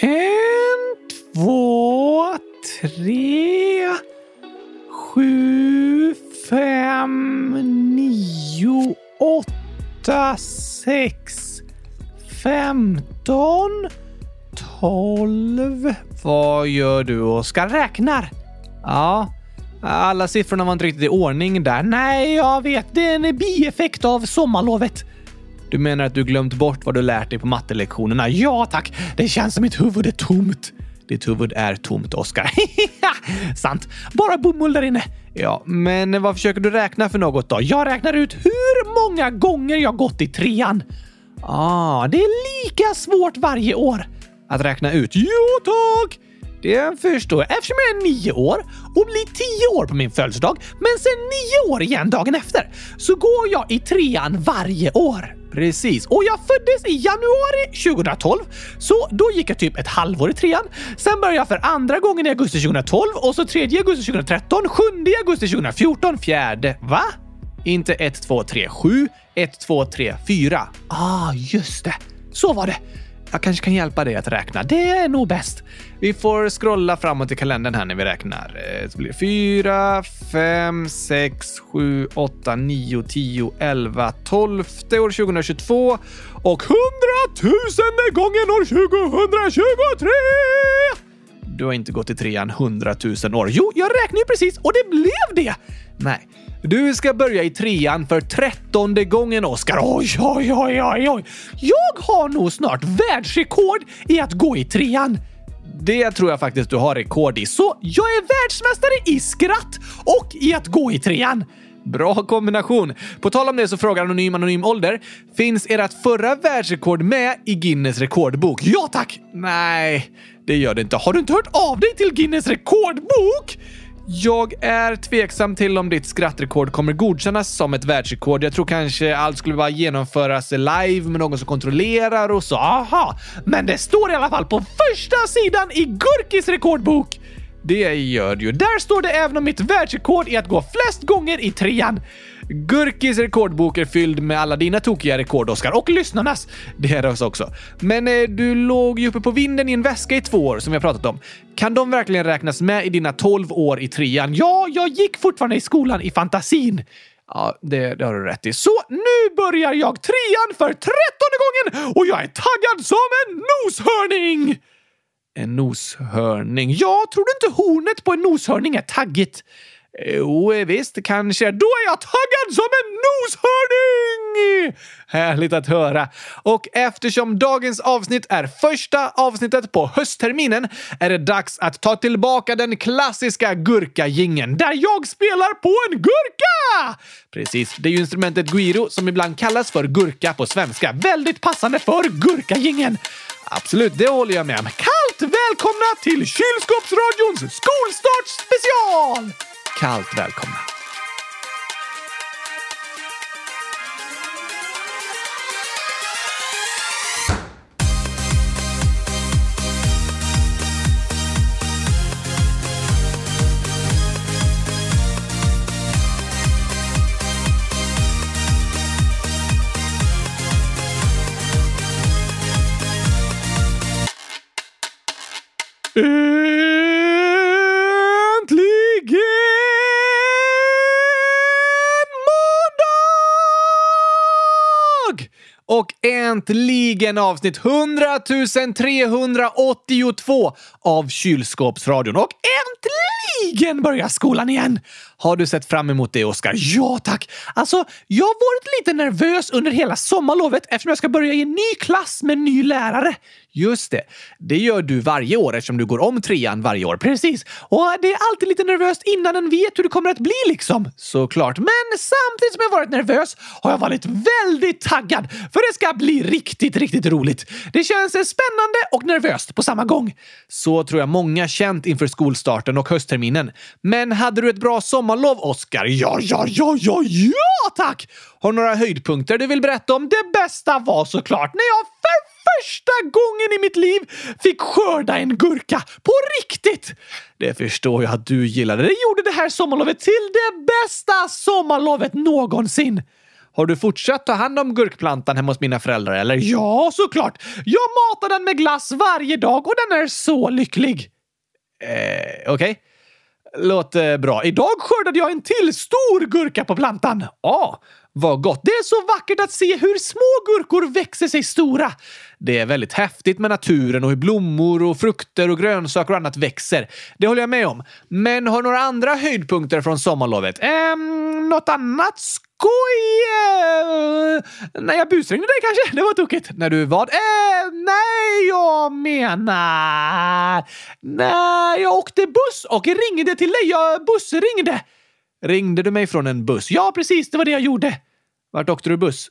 En, två, tre, sju, fem, nio, åtta, sex, femton, tolv. Vad gör du, Oskar? Räknar? Ja, alla siffrorna var inte riktigt i ordning där. Nej, jag vet. Det är en bieffekt av sommarlovet. Du menar att du glömt bort vad du lärt dig på mattelektionerna? Ja, tack. Det känns som mitt huvud är tomt. Ditt huvud är tomt, Oskar. Sant. Bara bomull där inne. Ja, men vad försöker du räkna för något då? Jag räknar ut hur många gånger jag gått i trean. Ah, det är lika svårt varje år. Att räkna ut? Jo tack! Det förstår jag eftersom jag är nio år och blir tio år på min födelsedag, men sen nio år igen dagen efter, så går jag i trean varje år. Precis, och jag föddes i januari 2012, så då gick jag typ ett halvår i trean. Sen började jag för andra gången i augusti 2012 och så tredje augusti 2013, sjunde augusti 2014, fjärde... Va? Inte 1, 2, 3, 7, 1, 2, 3, 4. Ah, just det. Så var det. Jag kanske kan hjälpa dig att räkna. Det är nog bäst. Vi får scrolla framåt i kalendern här när vi räknar. Eh, det blir 4, 5, 6, 7, 8, 9, 10, 11, 12 år 2022 och 100 000 gången år 2023! Du har inte gått i trean 100 000 år. Jo, jag räknade ju precis och det blev det! Nej, du ska börja i trean för trettonde gången, Oskar. Oj, oj, oj, oj, oj. Jag har nog snart världsrekord i att gå i trean. Det tror jag faktiskt du har rekord i. Så jag är världsmästare i skratt och i att gå i trean. Bra kombination! På tal om det så frågar Anonym Anonym Ålder. Finns ert förra världsrekord med i Guinness rekordbok? Ja tack! Nej, det gör det inte. Har du inte hört av dig till Guinness rekordbok? Jag är tveksam till om ditt skrattrekord kommer godkännas som ett världsrekord. Jag tror kanske allt skulle bara genomföras live med någon som kontrollerar och så. Aha! Men det står i alla fall på första sidan i Gurkis rekordbok! Det gör du ju. Där står det även om mitt världsrekord i att gå flest gånger i trean. Gurkis rekordbok är fylld med alla dina tokiga rekord, Oskar. Och lyssnarnas. Det är oss också. Men eh, du låg ju uppe på vinden i en väska i två år, som vi har pratat om. Kan de verkligen räknas med i dina 12 år i trean? Ja, jag gick fortfarande i skolan i fantasin. Ja, det, det har du rätt i. Så nu börjar jag trean för trettonde gången och jag är taggad som en noshörning! En noshörning? Ja, tror du inte hornet på en noshörning är taggigt? Jo, eh, visst, kanske. Då är jag taggad som en noshörning! Härligt att höra. Och eftersom dagens avsnitt är första avsnittet på höstterminen är det dags att ta tillbaka den klassiska gurkagingen där jag spelar på en gurka! Precis, det är ju instrumentet guiro som ibland kallas för gurka på svenska. Väldigt passande för gurkagingen. Absolut, det håller jag med om. Kallt välkomna till Kylskåpsradions skolstartsspecial! Kallt välkomna. Äntligen måndag! Och äntligen avsnitt 100 382 av Kylskåpsradion. Och äntligen börjar skolan igen! Har du sett fram emot det, Oskar? Ja, tack! Alltså, jag har varit lite nervös under hela sommarlovet eftersom jag ska börja i en ny klass med en ny lärare. Just det. Det gör du varje år eftersom du går om trean varje år. Precis. Och det är alltid lite nervöst innan en vet hur det kommer att bli liksom. Såklart. Men samtidigt som jag varit nervös har jag varit väldigt taggad för det ska bli riktigt, riktigt roligt. Det känns spännande och nervöst på samma gång. Så tror jag många känt inför skolstarten och höstterminen. Men hade du ett bra sommarlov, Oskar? Ja, ja, ja, ja, ja, tack! Har du några höjdpunkter du vill berätta om? Det bästa var såklart när jag för första gången i mitt liv fick skörda en gurka. På riktigt! Det förstår jag att du gillade. Det gjorde det här sommarlovet till det bästa sommarlovet någonsin. Har du fortsatt ta hand om gurkplantan hemma hos mina föräldrar eller? Ja, såklart! Jag matar den med glass varje dag och den är så lycklig. Eh, okej. Okay. Låter bra. Idag skördade jag en till stor gurka på plantan. Ja, vad gott. Det är så vackert att se hur små gurkor växer sig stora. Det är väldigt häftigt med naturen och hur blommor och frukter och grönsaker och annat växer. Det håller jag med om. Men har några andra höjdpunkter från sommarlovet? Ehm, något annat skoj? När jag busringde dig kanske? Det var tokigt. När du vad? Ehm, nej, jag menar... Nej, jag åkte buss och ringde till dig. Jag bussringde. Ringde du mig från en buss? Ja, precis. Det var det jag gjorde. Vart åkte du buss?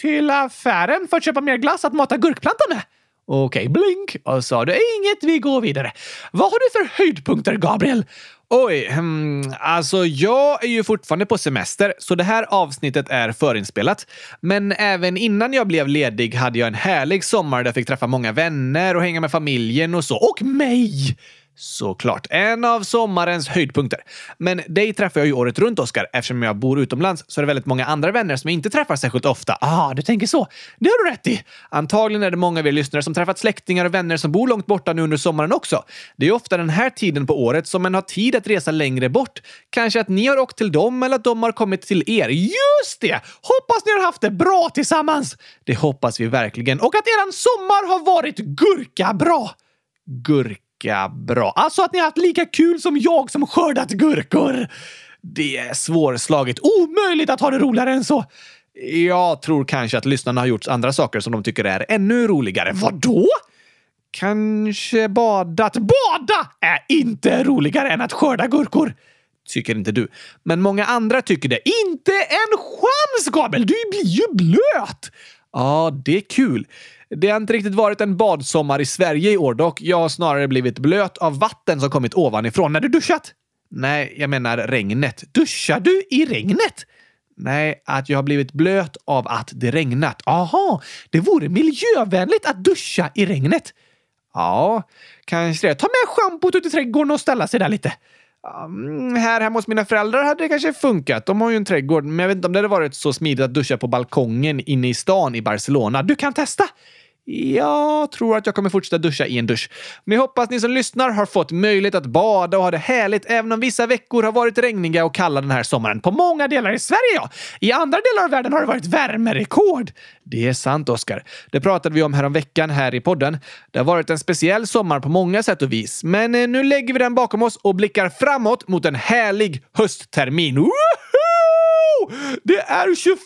Till affären för att köpa mer glass att mata gurkplantan med. Okej, okay, blink. Och sa du inget, vi går vidare. Vad har du för höjdpunkter, Gabriel? Oj, hmm, alltså jag är ju fortfarande på semester, så det här avsnittet är förinspelat. Men även innan jag blev ledig hade jag en härlig sommar där jag fick träffa många vänner och hänga med familjen och så. Och mig! Såklart. En av sommarens höjdpunkter. Men dig träffar jag ju året runt, Oskar. Eftersom jag bor utomlands så är det väldigt många andra vänner som jag inte träffar särskilt ofta. Ah, du tänker så. Det har du rätt i. Antagligen är det många av er lyssnare som träffat släktingar och vänner som bor långt borta nu under sommaren också. Det är ofta den här tiden på året som man har tid att resa längre bort. Kanske att ni har åkt till dem eller att de har kommit till er. Just det! Hoppas ni har haft det bra tillsammans! Det hoppas vi verkligen. Och att eran sommar har varit gurka bra. Gurka lika bra. Alltså att ni har haft lika kul som jag som skördat gurkor. Det är svårslaget. Omöjligt att ha det roligare än så. Jag tror kanske att lyssnarna har gjort andra saker som de tycker är ännu roligare. Vadå? Kanske badat. Bada är inte roligare än att skörda gurkor. Tycker inte du. Men många andra tycker det. Inte en chans, Gabriel! Du blir ju blöt! Ja, det är kul. Det har inte riktigt varit en badsommar i Sverige i år dock. Jag har snarare blivit blöt av vatten som kommit ovanifrån. När du duschat? Nej, jag menar regnet. Duschar du i regnet? Nej, att jag har blivit blöt av att det regnat. Aha, det vore miljövänligt att duscha i regnet. Ja, kanske det. Ta med schampot ut i trädgården och ställa sig där lite. Um, här hemma hos mina föräldrar hade det kanske funkat. De har ju en trädgård, men jag vet inte om det hade varit så smidigt att duscha på balkongen inne i stan i Barcelona. Du kan testa! Jag tror att jag kommer fortsätta duscha i en dusch. Men jag hoppas ni som lyssnar har fått möjlighet att bada och ha det härligt även om vissa veckor har varit regniga och kalla den här sommaren. På många delar i Sverige, ja. I andra delar av världen har det varit värmerekord. Det är sant, Oskar. Det pratade vi om häromveckan här i podden. Det har varit en speciell sommar på många sätt och vis. Men eh, nu lägger vi den bakom oss och blickar framåt mot en härlig hösttermin. Woohoo! Det är 21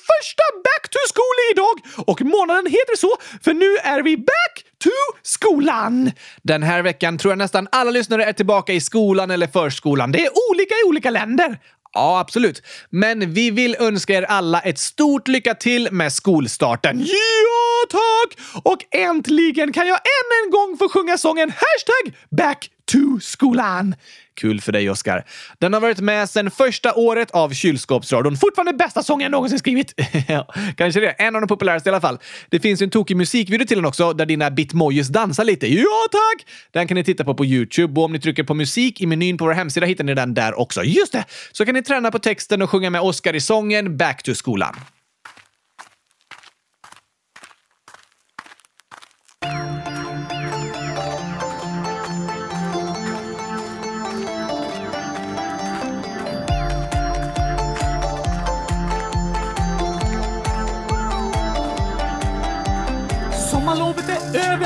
back to school idag och månaden heter så för nu är vi back to skolan. Den här veckan tror jag nästan alla lyssnare är tillbaka i skolan eller förskolan. Det är olika i olika länder. Ja, absolut. Men vi vill önska er alla ett stort lycka till med skolstarten. Ja, tack! Och äntligen kan jag än en gång få sjunga sången hashtag back to skolan. Kul för dig, Oskar. Den har varit med sedan första året av Kylskåpsradion. Fortfarande bästa sången jag någonsin skrivit. kanske det. En av de populäraste i alla fall. Det finns en tokig musikvideo till den också, där dina bitmojis dansar lite. Ja, tack! Den kan ni titta på på YouTube och om ni trycker på musik i menyn på vår hemsida hittar ni den där också. Just det! Så kan ni träna på texten och sjunga med Oskar i sången Back to skolan.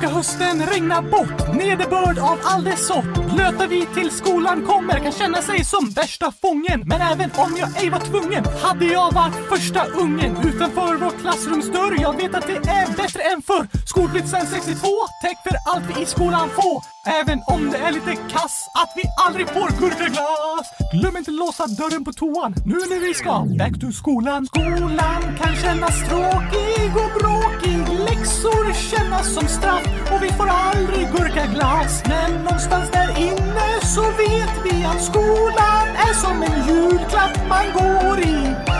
ska hösten regna bort, nederbörd av all dess sort. Blöta vi till skolan kommer kan känna sig som värsta fången. Men även om jag ej var tvungen hade jag varit första ungen utanför vår klassrumsdörr. Jag vet att det är bättre än förr. Skolblitsen 62, täck för allt vi i skolan får. Även om det är lite kass att vi aldrig får gurkaglass. Glöm inte låsa dörren på toan nu när vi ska back to skolan. Skolan kan kännas tråkig och bråkig. Läxor kännas som straff och vi får aldrig gurkaglass. Men någonstans där inne så vet vi att skolan är som en julklapp man går i.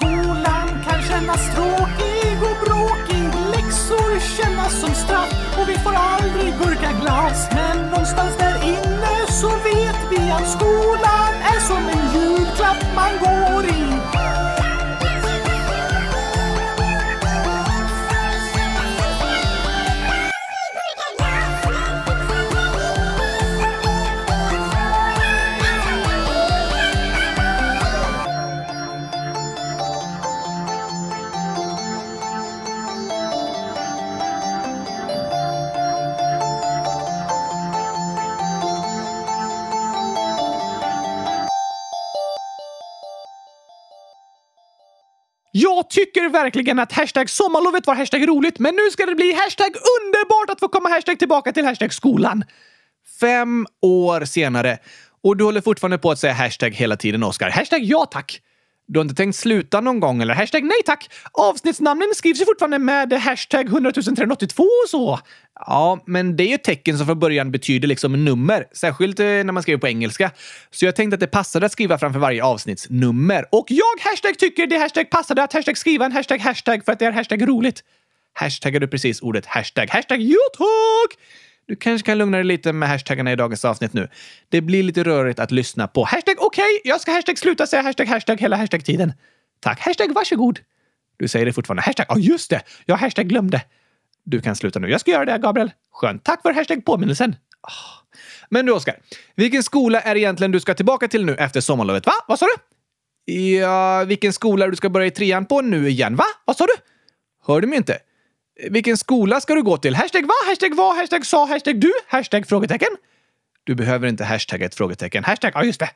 Skolan kan kännas tråkig och bråkig. Läxor kännas som straff och vi får aldrig gurkaglass. Men någonstans där inne så vet vi att skolan är som en julklapp man går i. Jag tycker verkligen att hashtag sommarlovet var hashtag roligt, men nu ska det bli hashtag underbart att få komma hashtag tillbaka till hashtag skolan. Fem år senare. Och du håller fortfarande på att säga hashtag hela tiden, Oskar. Hashtag ja tack. Du har inte tänkt sluta någon gång eller hashtag nej tack. Avsnittsnamnen skrivs ju fortfarande med hashtag 100 382 och så. Ja, men det är ju ett tecken som från början betyder liksom nummer, särskilt eh, när man skriver på engelska. Så jag tänkte att det passade att skriva framför varje avsnittsnummer. Och jag hashtag tycker det hashtag passade att hashtag skriva en hashtag hashtag för att det är hashtag roligt. Hashtaggar du precis ordet hashtag? Hashtag youtube! Du kanske kan lugna dig lite med hashtaggarna i dagens avsnitt nu. Det blir lite rörigt att lyssna på. Hashtag okej, okay, jag ska hashtag sluta säga hashtag hashtag hela hashtag-tiden. Tack, hashtag varsågod. Du säger det fortfarande. Hashtag, ja just det, jag hashtag glömde. Du kan sluta nu. Jag ska göra det, Gabriel. Skönt. Tack för hashtag påminnelsen. Oh. Men du, Oskar. Vilken skola är det egentligen du ska tillbaka till nu efter sommarlovet? Va? Vad sa du? Ja, vilken skola du ska börja i trean på nu igen? Va? Vad sa du? Hör du mig inte? Vilken skola ska du gå till? Hashtag va? Hashtag vad? Hashtag sa? Hashtag du? Hashtag frågetecken? Du behöver inte hashtagga ett frågetecken. Hashtag, ja just det.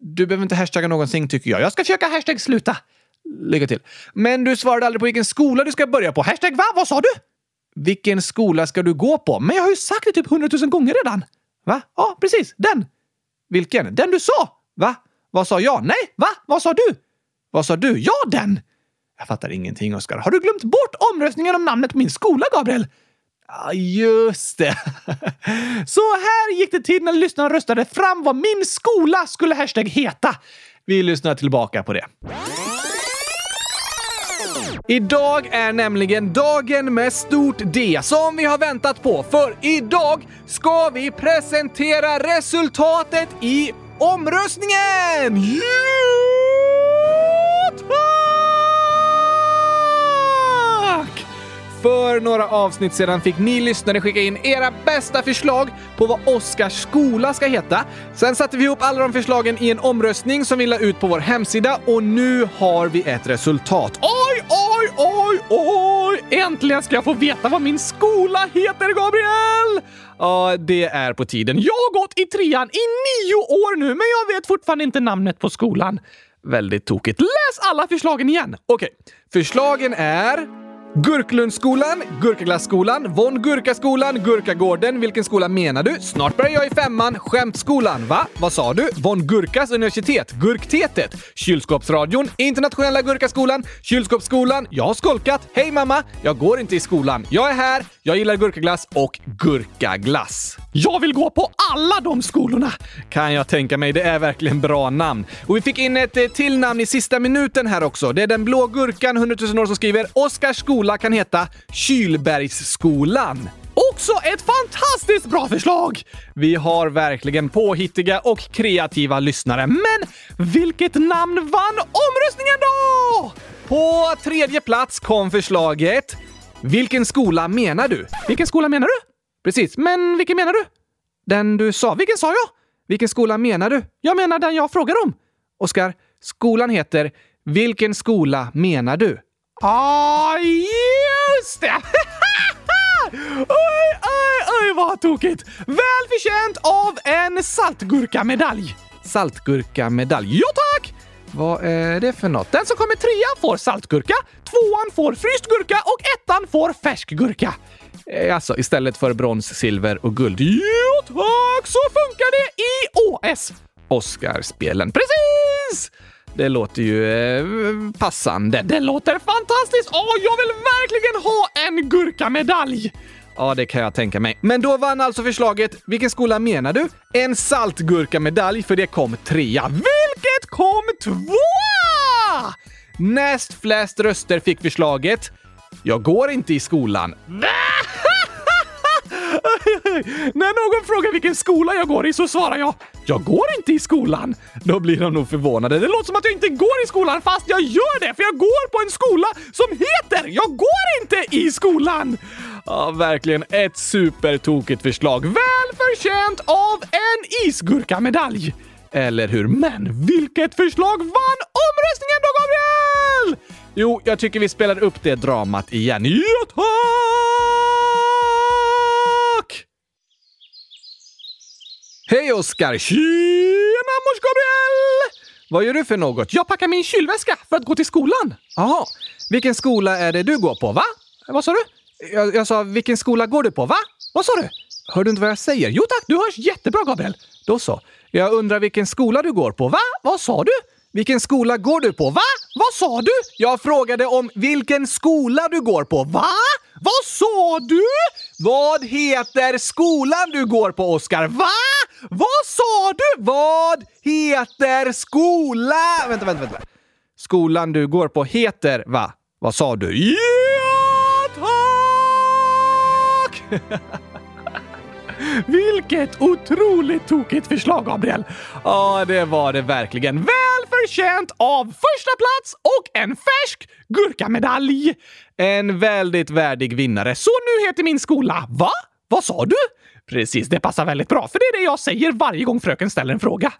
Du behöver inte hashtagga någonting tycker jag. Jag ska försöka hashtag sluta. Lycka till. Men du svarade aldrig på vilken skola du ska börja på. Hashtag va? Vad sa du? Vilken skola ska du gå på? Men jag har ju sagt det typ hundratusen gånger redan. Va? Ja, precis. Den. Vilken? Den du sa. Va? Vad sa jag? Nej, va? Vad sa du? Vad sa du? Ja, den! Jag fattar ingenting, Oskar. Har du glömt bort omröstningen om namnet på min skola, Gabriel? Ja, just det. Så här gick det till när lyssnarna röstade fram vad min skola skulle hashtag heta. Vi lyssnar tillbaka på det. Idag är nämligen dagen med stort D som vi har väntat på. För idag ska vi presentera resultatet i omröstningen! Ja, För några avsnitt sedan fick ni lyssnare skicka in era bästa förslag på vad Oskars skola ska heta. Sen satte vi ihop alla de förslagen i en omröstning som vi la ut på vår hemsida och nu har vi ett resultat. Oj, oj, oj, oj! Äntligen ska jag få veta vad min skola heter, Gabriel! Ja, det är på tiden. Jag har gått i trean i nio år nu, men jag vet fortfarande inte namnet på skolan. Väldigt tokigt. Läs alla förslagen igen! Okej, förslagen är Gurklundsskolan, Gurkaglasskolan, Von Gurkaskolan, Gurkagården. Vilken skola menar du? Snart börjar jag i femman. Skämtskolan. Va? Vad sa du? Von Gurkas universitet, Gurktetet, Kylskåpsradion, Internationella Gurkaskolan, Kylskåpsskolan. Jag har skolkat. Hej mamma! Jag går inte i skolan. Jag är här. Jag gillar gurkaglass och gurkaglass. Jag vill gå på alla de skolorna! Kan jag tänka mig. Det är verkligen bra namn. Och vi fick in ett eh, till namn i sista minuten här också. Det är den blå gurkan 100 000 år som skriver Oskars skola skola kan heta Kylbergsskolan. Också ett fantastiskt bra förslag! Vi har verkligen påhittiga och kreativa lyssnare. Men vilket namn vann omröstningen då? På tredje plats kom förslaget Vilken skola menar du? Vilken skola menar du? Precis, men vilken menar du? Den du sa. Vilken sa jag? Vilken skola menar du? Jag menar den jag frågar om. Oskar, skolan heter Vilken skola menar du? Ah, just det! oj, oj, oj vad tokigt! Välförtjänt av en saltgurkamedalj. Saltgurkamedalj, ja tack! Vad är det för något? Den som kommer trea får saltgurka, tvåan får fryst gurka och ettan får färsk gurka. Eh, alltså istället för brons, silver och guld. Jo tack, så funkar det i OS! Oscarspelen. Precis! Det låter ju eh, passande. Det låter fantastiskt! Åh, jag vill verkligen ha en gurkamedalj! Ja, det kan jag tänka mig. Men då vann alltså förslaget. Vilken skola menar du? En saltgurkamedalj, för det kom trea. Vilket kom tvåa! Näst flest röster fick förslaget. Jag går inte i skolan. När någon frågar vilken skola jag går i så svarar jag “Jag går inte i skolan”. Då blir de nog förvånade. Det låter som att jag inte går i skolan fast jag gör det för jag går på en skola som heter “Jag går inte i skolan”. Ja, verkligen ett supertokigt förslag. Väl förtjänt av en isgurkamedalj. Eller hur? Men vilket förslag vann omröstningen då, Gabriel? Jo, jag tycker vi spelar upp det dramat igen. Ja, tack! Hej Oskar! Tjena mors Gabriel! Vad gör du för något? Jag packar min kylväska för att gå till skolan. Jaha. Vilken skola är det du går på, va? Vad sa du? Jag, jag sa, vilken skola går du på, va? Vad sa du? Hör du inte vad jag säger? Jo tack, du hörs jättebra Gabriel. Då så. Jag undrar vilken skola du går på, va? Vad sa du? Vilken skola går du på? Va? Vad sa du? Jag frågade om vilken skola du går på. Va? Vad sa du? Vad heter skolan du går på, Oskar? Va? Vad sa du? Vad heter skola? Vänta, vänta, vänta. Skolan du går på heter, va? Vad sa du? Ja, tack! Vilket otroligt tokigt förslag, Gabriel! Ja, det var det verkligen. Välförtjänt av första plats och en färsk gurkamedalj! En väldigt värdig vinnare. Så nu heter min skola... Va? Vad sa du? Precis, det passar väldigt bra, för det är det jag säger varje gång fröken ställer en fråga.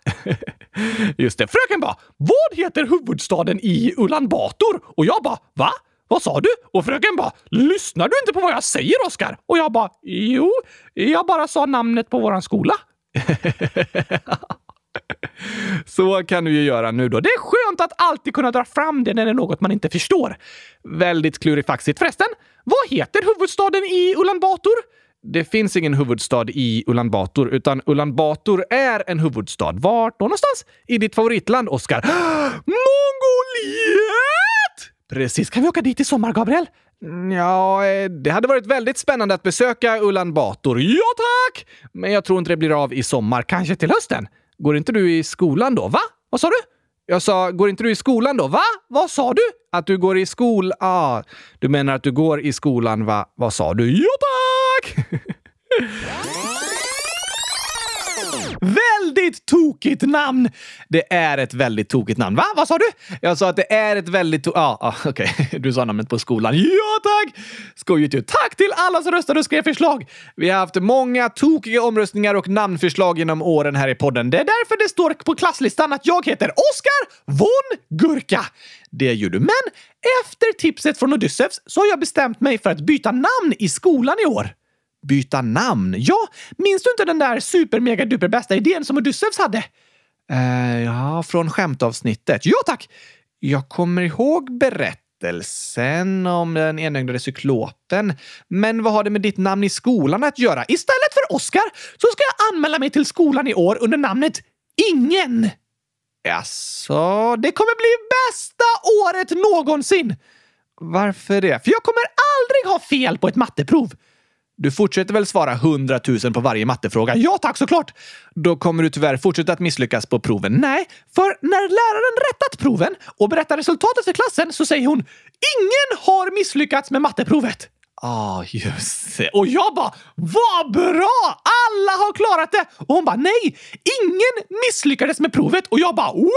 Just det, fröken bara “Vad heter huvudstaden i Ulan Bator?” och jag bara “Va? Vad sa du?” och fröken bara “Lyssnar du inte på vad jag säger, Oskar?” och jag bara “Jo, jag bara sa namnet på våran skola.” Så kan du ju göra nu då. Det är skönt att alltid kunna dra fram det när det är något man inte förstår. Väldigt klurifaxigt förresten. Vad heter huvudstaden i Ulan Bator? Det finns ingen huvudstad i Ulan Bator, utan Ulan Bator är en huvudstad. Vart då någonstans? I ditt favoritland, Oskar? Mongoliet! Precis. Kan vi åka dit i sommar, Gabriel? Ja, eh, det hade varit väldigt spännande att besöka Ulan Bator. Ja, tack! Men jag tror inte det blir av i sommar. Kanske till hösten? Går inte du i skolan då? Va? Vad sa du? Jag sa, går inte du i skolan då? Va? Vad sa du? Att du går i skol... Ah, du menar att du går i skolan, va? Vad sa du? Ja, tack! Väldigt tokigt namn! Det är ett väldigt tokigt namn. Va? Vad sa du? Jag sa att det är ett väldigt... Ja, ah, ah, okej. Okay. Du sa namnet på skolan. Ja, tack! Skojigt ju. Tack till alla som röstade och skrev förslag. Vi har haft många tokiga omröstningar och namnförslag genom åren här i podden. Det är därför det står på klasslistan att jag heter Oskar von Gurka. Det gör du. Men efter tipset från Odysseus så har jag bestämt mig för att byta namn i skolan i år. Byta namn? Ja, minns du inte den där super mega duper bästa idén som Odysseus hade? Uh, ja, från skämtavsnittet. Ja, tack! Jag kommer ihåg berättelsen om den enögde cyklopen. Men vad har det med ditt namn i skolan att göra? Istället för Oscar så ska jag anmäla mig till skolan i år under namnet Ingen. Jaså, det kommer bli bästa året någonsin! Varför det? För jag kommer aldrig ha fel på ett matteprov. Du fortsätter väl svara 100 000 på varje mattefråga? Ja tack, såklart! Då kommer du tyvärr fortsätta att misslyckas på proven. Nej, för när läraren rättat proven och berättar resultatet för klassen så säger hon “Ingen har misslyckats med matteprovet”. Ah, just det. Och jag bara “Vad bra! Alla har klarat det!” Och hon bara “Nej, ingen misslyckades med provet” och jag bara wow!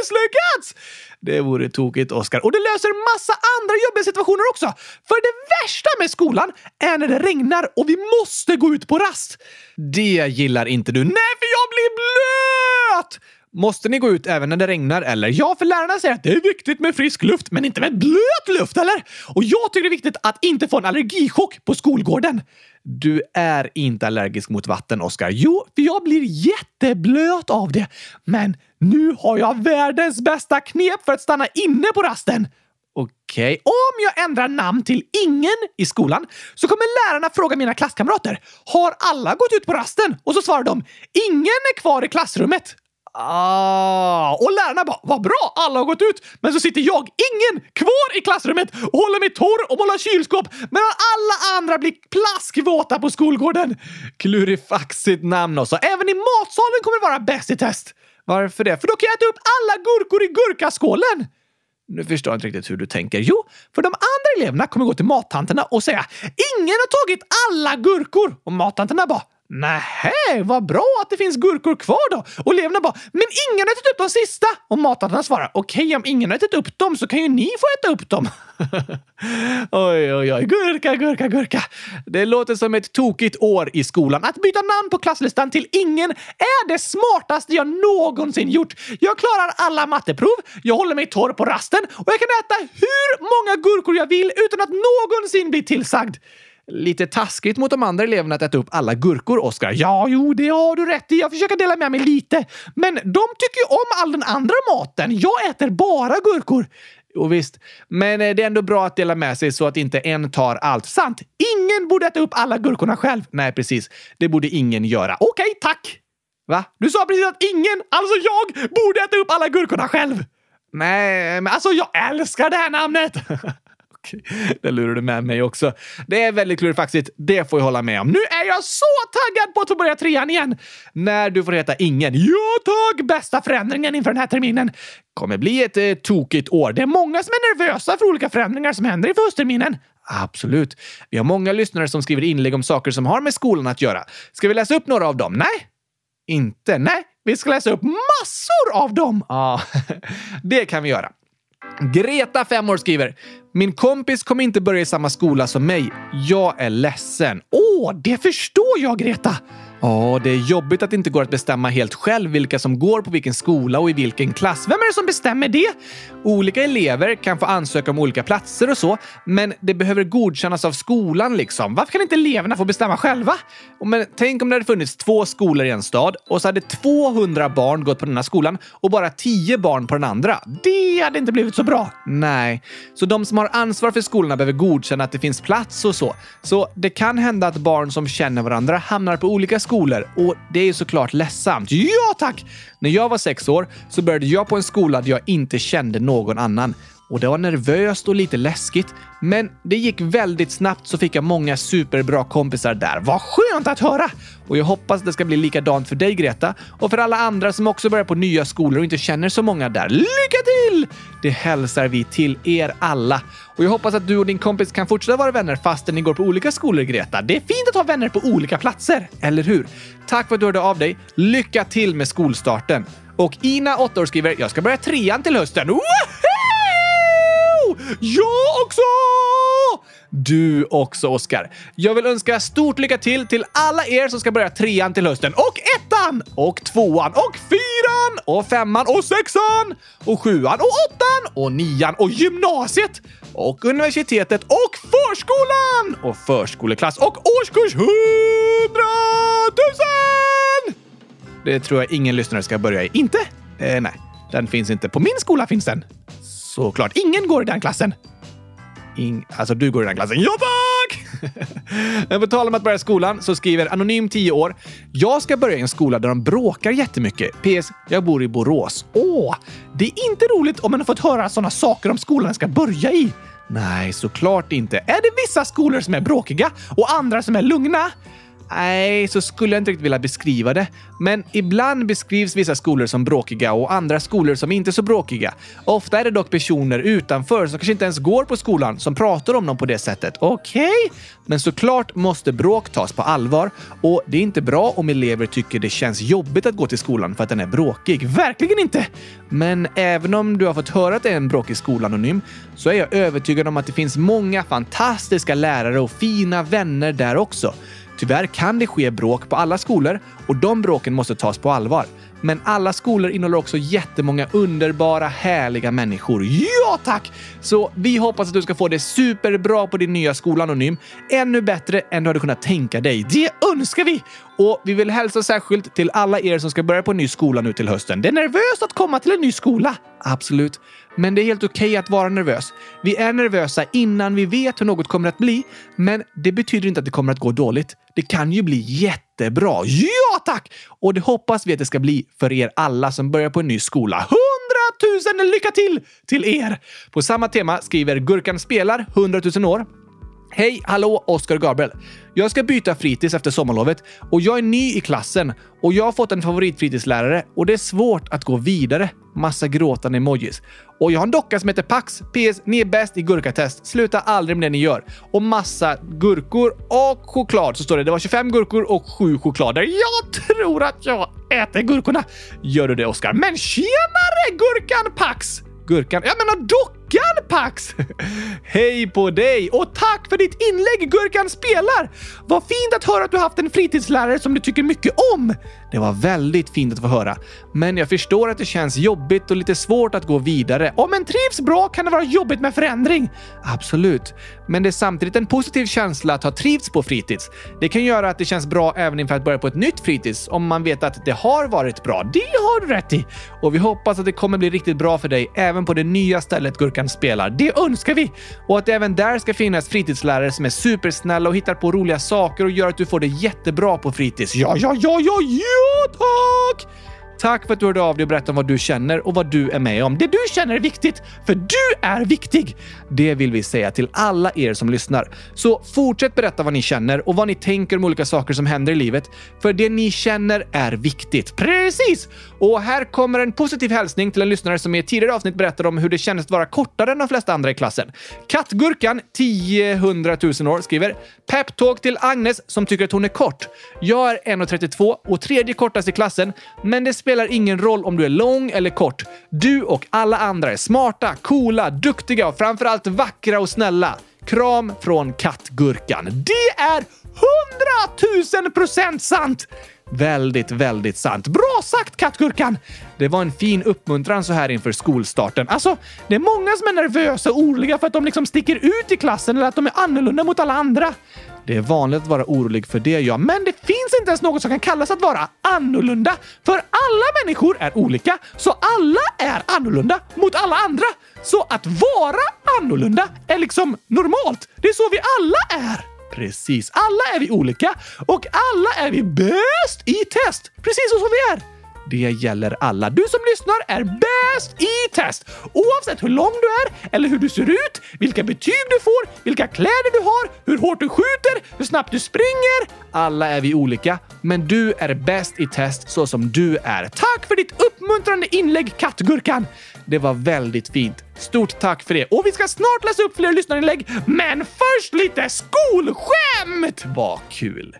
Misslyckats!” Det vore tokigt, Oskar. Och det löser massa andra jobbiga situationer också. För det värsta med skolan är när det regnar och vi måste gå ut på rast. Det gillar inte du. Nej, för jag blir blöt! Måste ni gå ut även när det regnar eller? Ja, för lärarna säger att det är viktigt med frisk luft, men inte med blöt luft, eller? Och jag tycker det är viktigt att inte få en allergichock på skolgården. Du är inte allergisk mot vatten, Oskar. Jo, för jag blir jätteblöt av det. Men nu har jag världens bästa knep för att stanna inne på rasten. Okej, okay. om jag ändrar namn till ingen i skolan så kommer lärarna fråga mina klasskamrater. Har alla gått ut på rasten? Och så svarar de. Ingen är kvar i klassrummet. Ah, och lärarna bara “Vad bra, alla har gått ut!” Men så sitter jag, ingen, kvar i klassrummet och håller mig torr och målar kylskåp medan alla andra blir plaskvåta på skolgården. Klurifaxigt namn också. Även i matsalen kommer det vara bäst i test. Varför det? För då kan jag äta upp alla gurkor i gurkaskålen! Nu förstår jag inte riktigt hur du tänker. Jo, för de andra eleverna kommer gå till mattanterna och säga “Ingen har tagit alla gurkor!” och mattanterna bara Nähä, vad bra att det finns gurkor kvar då! Och eleverna bara, men ingen har ätit upp de sista! Och matarna svarar, okej, okay, om ingen har ätit upp dem så kan ju ni få äta upp dem. oj, oj, oj, gurka, gurka, gurka. Det låter som ett tokigt år i skolan. Att byta namn på klasslistan till ingen är det smartaste jag någonsin gjort. Jag klarar alla matteprov, jag håller mig torr på rasten och jag kan äta hur många gurkor jag vill utan att någonsin bli tillsagd. Lite taskigt mot de andra eleverna att äta upp alla gurkor, Oskar. Ja, jo, det har du rätt i. Jag försöker dela med mig lite. Men de tycker ju om all den andra maten. Jag äter bara gurkor. Jo, visst, men eh, det är ändå bra att dela med sig så att inte en tar allt. Sant! Ingen borde äta upp alla gurkorna själv. Nej, precis. Det borde ingen göra. Okej, okay, tack! Va? Du sa precis att ingen, alltså jag, borde äta upp alla gurkorna själv! Nej, men alltså jag älskar det här namnet! Det lurar du med mig också. Det är väldigt klurifaxigt, det får jag hålla med om. Nu är jag så taggad på att få börja trean igen! När du får heta ingen. Ja tack! Bästa förändringen inför den här terminen. Kommer bli ett eh, tokigt år. Det är många som är nervösa för olika förändringar som händer inför höstterminen. Absolut. Vi har många lyssnare som skriver inlägg om saker som har med skolan att göra. Ska vi läsa upp några av dem? Nej? Inte? Nej, vi ska läsa upp massor av dem! Ja, det kan vi göra. Greta, 5 år, skriver “Min kompis kommer inte börja i samma skola som mig. Jag är ledsen.” Åh, det förstår jag, Greta! Ja, det är jobbigt att det inte går att bestämma helt själv vilka som går på vilken skola och i vilken klass. Vem är det som bestämmer det? Olika elever kan få ansöka om olika platser och så, men det behöver godkännas av skolan liksom. Varför kan inte eleverna få bestämma själva? Men tänk om det hade funnits två skolor i en stad och så hade 200 barn gått på den här skolan och bara 10 barn på den andra. Det hade inte blivit så bra. Nej, så de som har ansvar för skolorna behöver godkänna att det finns plats och så. Så det kan hända att barn som känner varandra hamnar på olika skolor skolor och det är ju såklart ledsamt. Ja tack! När jag var sex år så började jag på en skola där jag inte kände någon annan. Och det var nervöst och lite läskigt. Men det gick väldigt snabbt så fick jag många superbra kompisar där. Vad skönt att höra! Och jag hoppas det ska bli likadant för dig Greta och för alla andra som också börjar på nya skolor och inte känner så många där. Lycka till! Det hälsar vi till er alla. Och jag hoppas att du och din kompis kan fortsätta vara vänner fastän ni går på olika skolor, Greta. Det är fint att ha vänner på olika platser, eller hur? Tack för att du hörde av dig. Lycka till med skolstarten! Och Ina, 8 år, skriver “Jag ska börja trean till hösten”. Woho! Jag också! Du också, Oskar. Jag vill önska stort lycka till till alla er som ska börja trean till hösten. Och ettan! Och tvåan! Och fyran! Och femman! Och sexan! Och sjuan! Och åttan! Och nian! Och gymnasiet! Och universitetet! Och förskolan! Och förskoleklass! Och årskurs hundratusen! Det tror jag ingen lyssnare ska börja i. Inte? Eh, nej, den finns inte. På min skola finns den. Såklart. Ingen går i den klassen. In, alltså, du går i den klassen. Ja, tack! Men på tal om att börja skolan så skriver Anonym 10 år. Jag ska börja i en skola där de bråkar jättemycket. PS. Jag bor i Borås. Åh! Det är inte roligt om man har fått höra sådana saker om skolan ska börja i. Nej, såklart inte. Är det vissa skolor som är bråkiga och andra som är lugna? Nej, så skulle jag inte riktigt vilja beskriva det. Men ibland beskrivs vissa skolor som bråkiga och andra skolor som inte så bråkiga. Ofta är det dock personer utanför som kanske inte ens går på skolan som pratar om dem på det sättet. Okej? Okay? Men såklart måste bråk tas på allvar och det är inte bra om elever tycker det känns jobbigt att gå till skolan för att den är bråkig. Verkligen inte! Men även om du har fått höra att det är en bråkig skola anonym så är jag övertygad om att det finns många fantastiska lärare och fina vänner där också. Tyvärr kan det ske bråk på alla skolor och de bråken måste tas på allvar. Men alla skolor innehåller också jättemånga underbara, härliga människor. Ja tack! Så vi hoppas att du ska få det superbra på din nya skola Anonym. Ännu bättre än du hade kunnat tänka dig. Det önskar vi! Och vi vill hälsa särskilt till alla er som ska börja på en ny skola nu till hösten. Det är nervöst att komma till en ny skola. Absolut. Men det är helt okej okay att vara nervös. Vi är nervösa innan vi vet hur något kommer att bli, men det betyder inte att det kommer att gå dåligt. Det kan ju bli jättebra. Ja, tack! Och det hoppas vi att det ska bli för er alla som börjar på en ny skola. Hundratusen lycka till till er! På samma tema skriver Gurkan spelar 100 000 år Hej, hallå, Oskar och Gabriel. Jag ska byta fritids efter sommarlovet och jag är ny i klassen och jag har fått en favoritfritidslärare och det är svårt att gå vidare. Massa gråtande emojis. Och jag har en docka som heter Pax. PS. Ni är bäst i gurkatest. Sluta aldrig med det ni gör. Och massa gurkor och choklad. Så står det. Det var 25 gurkor och 7 choklader. Jag tror att jag äter gurkorna. Gör du det, Oskar? Men tjenare Gurkan Pax! Gurkan? Jag menar dockan Pax! Hej på dig och tack för ditt inlägg Gurkan spelar! Vad fint att höra att du haft en fritidslärare som du tycker mycket om. Det var väldigt fint att få höra. Men jag förstår att det känns jobbigt och lite svårt att gå vidare. Om en trivs bra kan det vara jobbigt med förändring. Absolut. Men det är samtidigt en positiv känsla att ha trivts på fritids. Det kan göra att det känns bra även inför att börja på ett nytt fritids om man vet att det har varit bra. Det har du rätt i! Och vi hoppas att det kommer bli riktigt bra för dig även på det nya stället Gurkan spelar. Det önskar vi! Och att det även där ska finnas fritidslärare som är supersnälla och hittar på roliga saker och gör att du får det jättebra på fritids. Ja, ja, ja, ja, ja! tack! Tack för att du hörde av dig och berättade om vad du känner och vad du är med om. Det du känner är viktigt, för du är viktig! Det vill vi säga till alla er som lyssnar. Så fortsätt berätta vad ni känner och vad ni tänker om olika saker som händer i livet, för det ni känner är viktigt. Precis! Och här kommer en positiv hälsning till en lyssnare som i ett tidigare avsnitt berättade om hur det kändes att vara kortare än de flesta andra i klassen. Kattgurkan, 10 000 år, skriver Peptalk till Agnes som tycker att hon är kort. Jag är 1,32 och tredje kortast i klassen, men det spelar spelar ingen roll om du är lång eller kort. Du och alla andra är smarta, coola, duktiga och framförallt vackra och snälla. Kram från Kattgurkan. Det är hundratusen procent sant! Väldigt, väldigt sant. Bra sagt kattgurkan! Det var en fin uppmuntran så här inför skolstarten. Alltså, det är många som är nervösa och oroliga för att de liksom sticker ut i klassen eller att de är annorlunda mot alla andra. Det är vanligt att vara orolig för det, ja. Men det finns inte ens något som kan kallas att vara annorlunda. För alla människor är olika, så alla är annorlunda mot alla andra. Så att vara annorlunda är liksom normalt. Det är så vi alla är. Precis. Alla är vi olika och alla är vi bäst i test. Precis så som vi är. Det gäller alla. Du som lyssnar är bäst i test! Oavsett hur lång du är, eller hur du ser ut, vilka betyg du får, vilka kläder du har, hur hårt du skjuter, hur snabbt du springer. Alla är vi olika, men du är bäst i test så som du är. Tack för ditt uppmuntrande inlägg, Kattgurkan! Det var väldigt fint. Stort tack för det. Och vi ska snart läsa upp fler lyssnarinlägg, men först lite skolskämt! Vad kul!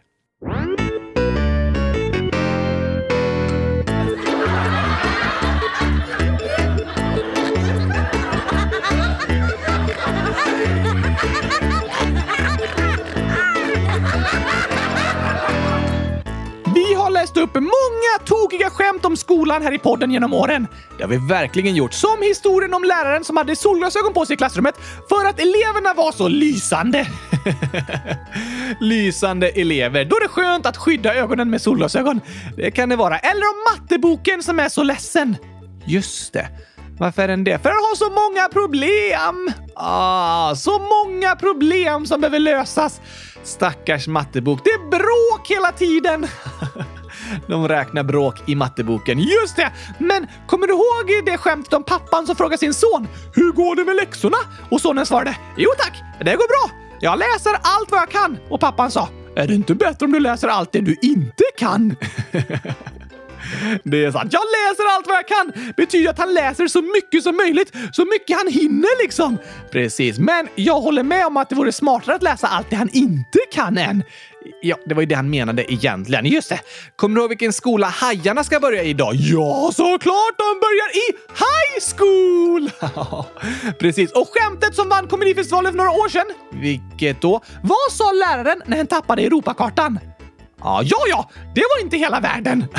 Läst upp många tokiga skämt om skolan här i podden genom åren. Det har vi verkligen gjort. Som historien om läraren som hade solglasögon på sig i klassrummet för att eleverna var så lysande. lysande elever. Då är det skönt att skydda ögonen med solglasögon. Det kan det vara. Eller om matteboken som är så ledsen. Just det. Varför är den det? För den har så många problem! Ah, så många problem som behöver lösas. Stackars mattebok. Det är bråk hela tiden. De räknar bråk i matteboken. Just det! Men kommer du ihåg det skämtet om pappan som frågar sin son “Hur går det med läxorna?” och sonen svarade “Jo tack, det går bra. Jag läser allt vad jag kan” och pappan sa “Är det inte bättre om du läser allt det du inte kan?” Det är sant. Jag läser allt vad jag kan! Betyder att han läser så mycket som möjligt, så mycket han hinner liksom. Precis, men jag håller med om att det vore smartare att läsa allt det han inte kan än. Ja, det var ju det han menade egentligen. Just det. Kommer du ihåg vilken skola hajarna ska börja i idag? Ja, såklart! De börjar i high school! Precis. Och skämtet som vann Komedifestivalen för några år sedan, vilket då? Vad sa läraren när han tappade Europakartan? Ja, ja, ja! Det var inte hela världen.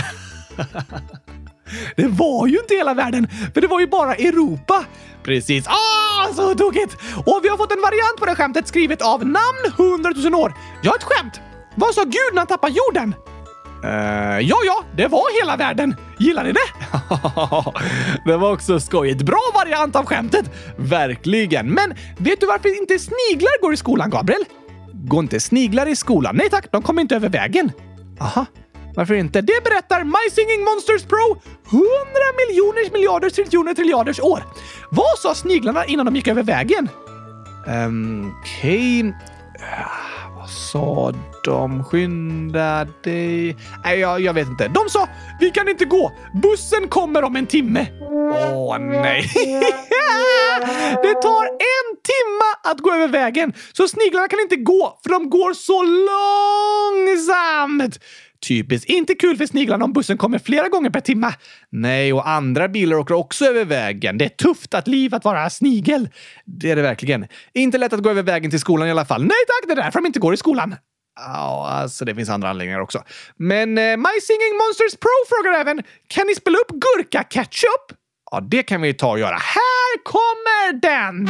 Det var ju inte hela världen, för det var ju bara Europa. Precis. Ah, så tokigt! Och vi har fått en variant på det skämtet skrivet av namn 100 000 år. Jag har ett skämt. Vad sa Gud när han tappade jorden? Uh, ja, ja, det var hela världen. Gillar ni det? det var också skojigt. Bra variant av skämtet. Verkligen. Men vet du varför inte sniglar går i skolan, Gabriel? Går inte sniglar i skolan? Nej tack, de kommer inte över vägen. Aha. Varför inte? Det berättar My Singing Monsters Pro 100 miljoners miljarders triljoner triljarders år. Vad sa sniglarna innan de gick över vägen? Um, Okej... Okay. Sa de? Skynda dig... Nej, jag, jag vet inte. De sa “Vi kan inte gå! Bussen kommer om en timme!” Åh, nej! det tar en timme att gå över vägen, så sniglarna kan inte gå för de går så långsamt! Typiskt. Inte kul för sniglarna om bussen kommer flera gånger per timme. Nej, och andra bilar åker också över vägen. Det är tufft att liv att vara snigel. Det är det verkligen. Inte lätt att gå över vägen till skolan i alla fall. Nej tack, det är därför de inte går i skolan. Ja, alltså det finns andra anledningar också. Men eh, My Singing Monsters Pro frågar även, kan ni spela upp gurka-ketchup? Ja, det kan vi ta och göra. Här kommer den!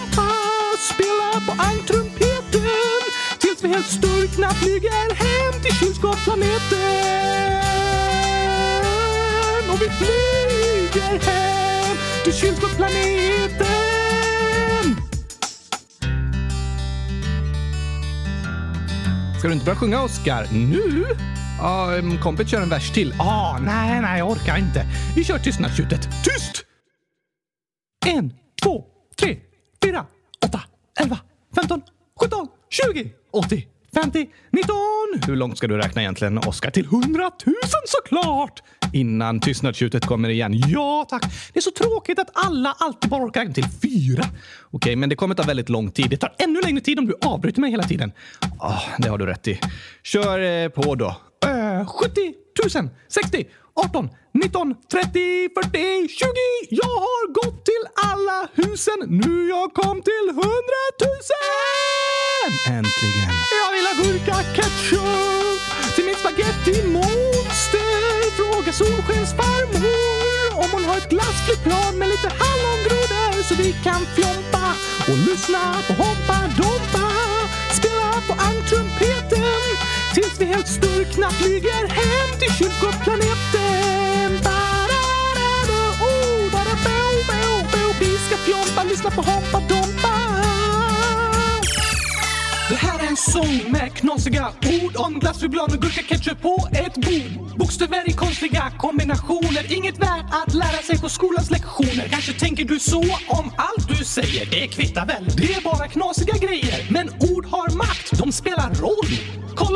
sturkna flyger hem till kylskåpsplaneten. Och vi flyger hem till kylskåpsplaneten. Ska du inte börja sjunga, Oscar? Nu? Ja, um, kompet kör en vers till. Ah, nej, nej, jag orkar inte. Vi kör tystnadstjutet. Tyst! En, två, tre, fyra, åtta, elva, femton, sjutton, tjugo, åttio, femtio, nitton. Hur långt ska du räkna egentligen, Oskar? Till hundratusen såklart! Innan tystnadstjutet kommer igen. Ja, tack. Det är så tråkigt att alla alltid bara orkar räkna till fyra. Okej, men det kommer ta väldigt lång tid. Det tar ännu längre tid om du avbryter mig hela tiden. Oh, det har du rätt i. Kör eh, på då. Uh, 70 000, 60, 18, 19, 30, 40, 20. Jag har gått till alla husen. Nu jag kom till 100 000! Äntligen. Jag vill ha gurka-ketchup till min spagetti-monster. Fråga Solskensfarmor om hon har ett glassflygplan med lite hallongrodor så vi kan fjompa och lyssna på Hoppa Dompa. Spela på ankrumpeten tills vi helt sturkna flyger hem till kylskåpsplaneten. Oh, vi ska fjompa, lyssna på Hoppa Dompa. En sång med knasiga ord om glass, choklad och gurka-ketchup på ett bord. Bokstäver i konstiga kombinationer, inget värt att lära sig på skolans lektioner. Kanske tänker du så om allt du säger, det kvittar väl, det är bara knasiga grejer. Men ord har makt, de spelar roll.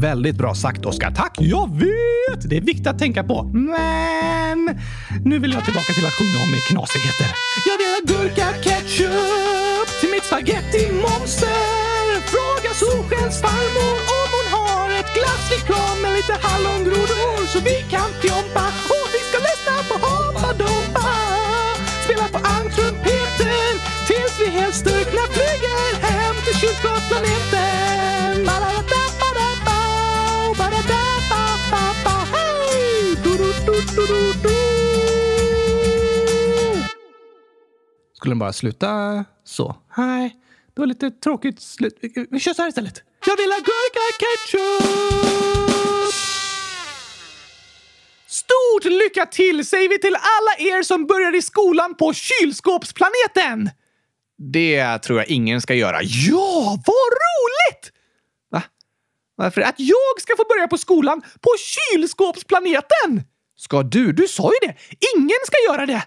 Väldigt bra sagt, Oskar. Tack! Jag vet! Det är viktigt att tänka på. Men nu vill jag tillbaka till att sjunga om knasigheter. Jag vill ha gurka ketchup till mitt spagetti-monster. Fråga Solskens farmor om hon har ett glasslikör med lite hallongrodor så vi kan fjompa och vi ska lyssna på Hoppa Dompa. Spela på ankrumpeten tills vi helt styrkna flyger hem till kylskåpsplaneten. Skulle den bara sluta så? Nej, det var lite tråkigt slut. Vi- Vi kör så här istället. Jag vill ha gurka ketchup! Stort lycka till säger vi till alla er som börjar i skolan på kylskåpsplaneten! Det tror jag ingen ska göra. Ja, vad roligt! Va? Varför? Att jag ska få börja på skolan på kylskåpsplaneten? Ska du? Du sa ju det. Ingen ska göra det.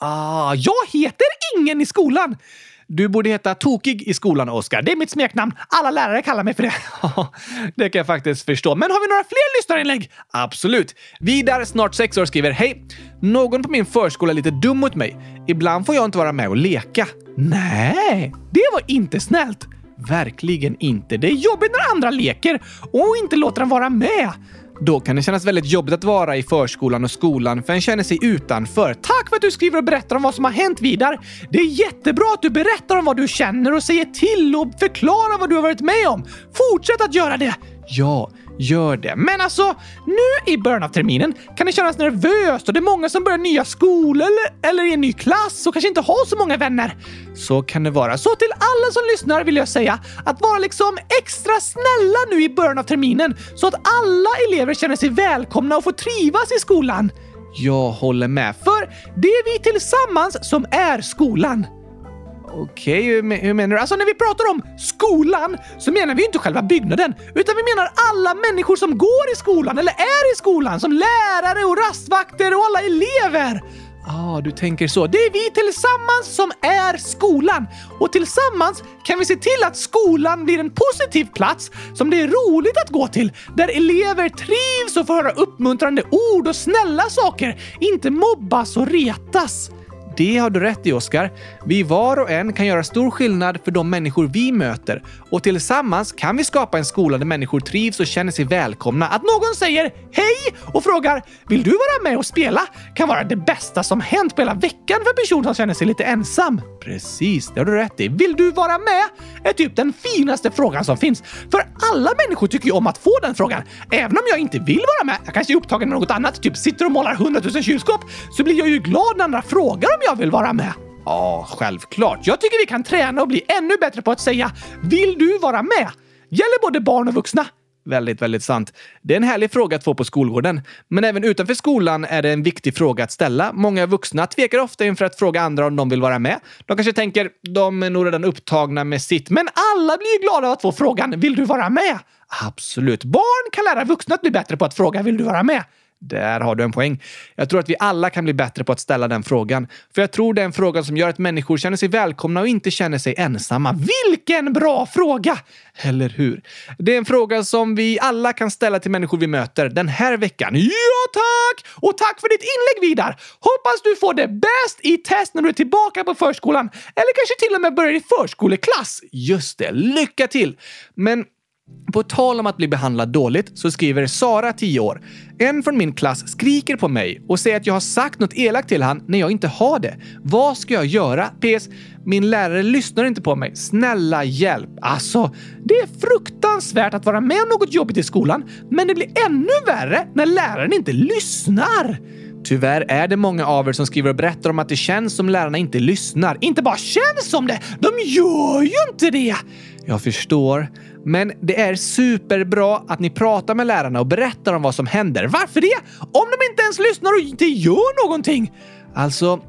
Ah, jag heter ingen i skolan. Du borde heta Tokig i skolan, Oskar. Det är mitt smeknamn. Alla lärare kallar mig för det. det kan jag faktiskt förstå. Men har vi några fler lyssnarinlägg? Absolut. Vidar, snart sex år, skriver Hej! Någon på min förskola är lite dum mot mig. Ibland får jag inte vara med och leka. Nej, det var inte snällt. Verkligen inte. Det är jobbigt när andra leker och inte låter en vara med. Då kan det kännas väldigt jobbigt att vara i förskolan och skolan för en känner sig utanför. Tack för att du skriver och berättar om vad som har hänt Vidar. Det är jättebra att du berättar om vad du känner och säger till och förklarar vad du har varit med om. Fortsätt att göra det! Ja, gör det. Men alltså, nu i början av terminen kan det kännas nervöst och det är många som börjar nya skolor eller, eller i en ny klass och kanske inte har så många vänner. Så kan det vara. Så till alla som lyssnar vill jag säga att vara liksom extra snälla nu i början av terminen så att alla elever känner sig välkomna och får trivas i skolan. Jag håller med, för det är vi tillsammans som är skolan. Okej, hur, hur menar du? Alltså när vi pratar om skolan så menar vi ju inte själva byggnaden, utan vi menar alla människor som går i skolan eller är i skolan, som lärare och rastvakter och alla elever. Ah, du tänker så. Det är vi tillsammans som är skolan. Och tillsammans kan vi se till att skolan blir en positiv plats som det är roligt att gå till. Där elever trivs och får höra uppmuntrande ord och snälla saker. Inte mobbas och retas. Det har du rätt i, Oskar. Vi var och en kan göra stor skillnad för de människor vi möter och tillsammans kan vi skapa en skola där människor trivs och känner sig välkomna. Att någon säger hej och frågar “Vill du vara med och spela?” kan vara det bästa som hänt på hela veckan för en person som känner sig lite ensam. Precis, det har du rätt i. “Vill du vara med?” är typ den finaste frågan som finns. För alla människor tycker ju om att få den frågan. Även om jag inte vill vara med, jag kanske är upptagen med något annat, typ sitter och målar 100 000 kylskåp, så blir jag ju glad när andra frågar om jag vill vara med. Ja, självklart. Jag tycker vi kan träna och bli ännu bättre på att säga “Vill du vara med?” Gäller både barn och vuxna. Väldigt, väldigt sant. Det är en härlig fråga att få på skolgården. Men även utanför skolan är det en viktig fråga att ställa. Många vuxna tvekar ofta inför att fråga andra om de vill vara med. De kanske tänker de är nog redan upptagna med sitt. Men alla blir ju glada av att få frågan “Vill du vara med?” Absolut. Barn kan lära vuxna att bli bättre på att fråga “Vill du vara med?” Där har du en poäng. Jag tror att vi alla kan bli bättre på att ställa den frågan. För jag tror det är en fråga som gör att människor känner sig välkomna och inte känner sig ensamma. Vilken bra fråga! Eller hur? Det är en fråga som vi alla kan ställa till människor vi möter den här veckan. Ja, tack! Och tack för ditt inlägg, Vidar! Hoppas du får det bäst i test när du är tillbaka på förskolan. Eller kanske till och med börjar i förskoleklass. Just det, lycka till! Men på tal om att bli behandlad dåligt så skriver Sara, 10 år. En från min klass skriker på mig och säger att jag har sagt något elakt till han när jag inte har det. Vad ska jag göra? PS. Min lärare lyssnar inte på mig. Snälla hjälp. Alltså, det är fruktansvärt att vara med om något jobbigt i skolan, men det blir ännu värre när läraren inte lyssnar. Tyvärr är det många av er som skriver och berättar om att det känns som lärarna inte lyssnar. Inte bara känns som det, de gör ju inte det! Jag förstår. Men det är superbra att ni pratar med lärarna och berättar om vad som händer. Varför det? Om de inte ens lyssnar och inte gör någonting? Alltså,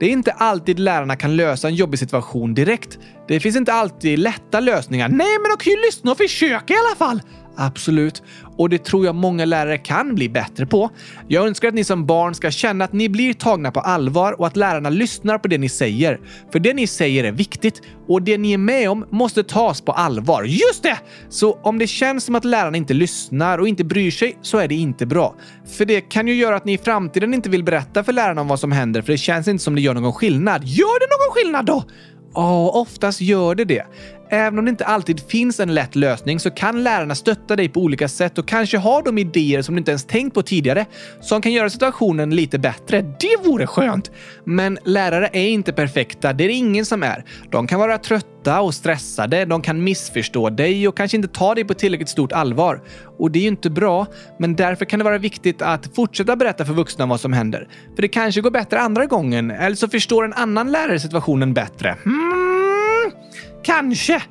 det är inte alltid lärarna kan lösa en jobbig situation direkt. Det finns inte alltid lätta lösningar. Nej, men de kan ju lyssna och försöka i alla fall. Absolut. Och det tror jag många lärare kan bli bättre på. Jag önskar att ni som barn ska känna att ni blir tagna på allvar och att lärarna lyssnar på det ni säger. För det ni säger är viktigt och det ni är med om måste tas på allvar. Just det! Så om det känns som att lärarna inte lyssnar och inte bryr sig så är det inte bra. För det kan ju göra att ni i framtiden inte vill berätta för lärarna om vad som händer för det känns inte som det gör någon skillnad. Gör det någon skillnad då? Ja, oftast gör det det. Även om det inte alltid finns en lätt lösning så kan lärarna stötta dig på olika sätt och kanske ha de idéer som du inte ens tänkt på tidigare som kan göra situationen lite bättre. Det vore skönt! Men lärare är inte perfekta, det är det ingen som är. De kan vara trötta och stressade, de kan missförstå dig och kanske inte ta dig på tillräckligt stort allvar. Och det är ju inte bra, men därför kan det vara viktigt att fortsätta berätta för vuxna vad som händer. För det kanske går bättre andra gången, eller så förstår en annan lärare situationen bättre. Hmm. Kanske.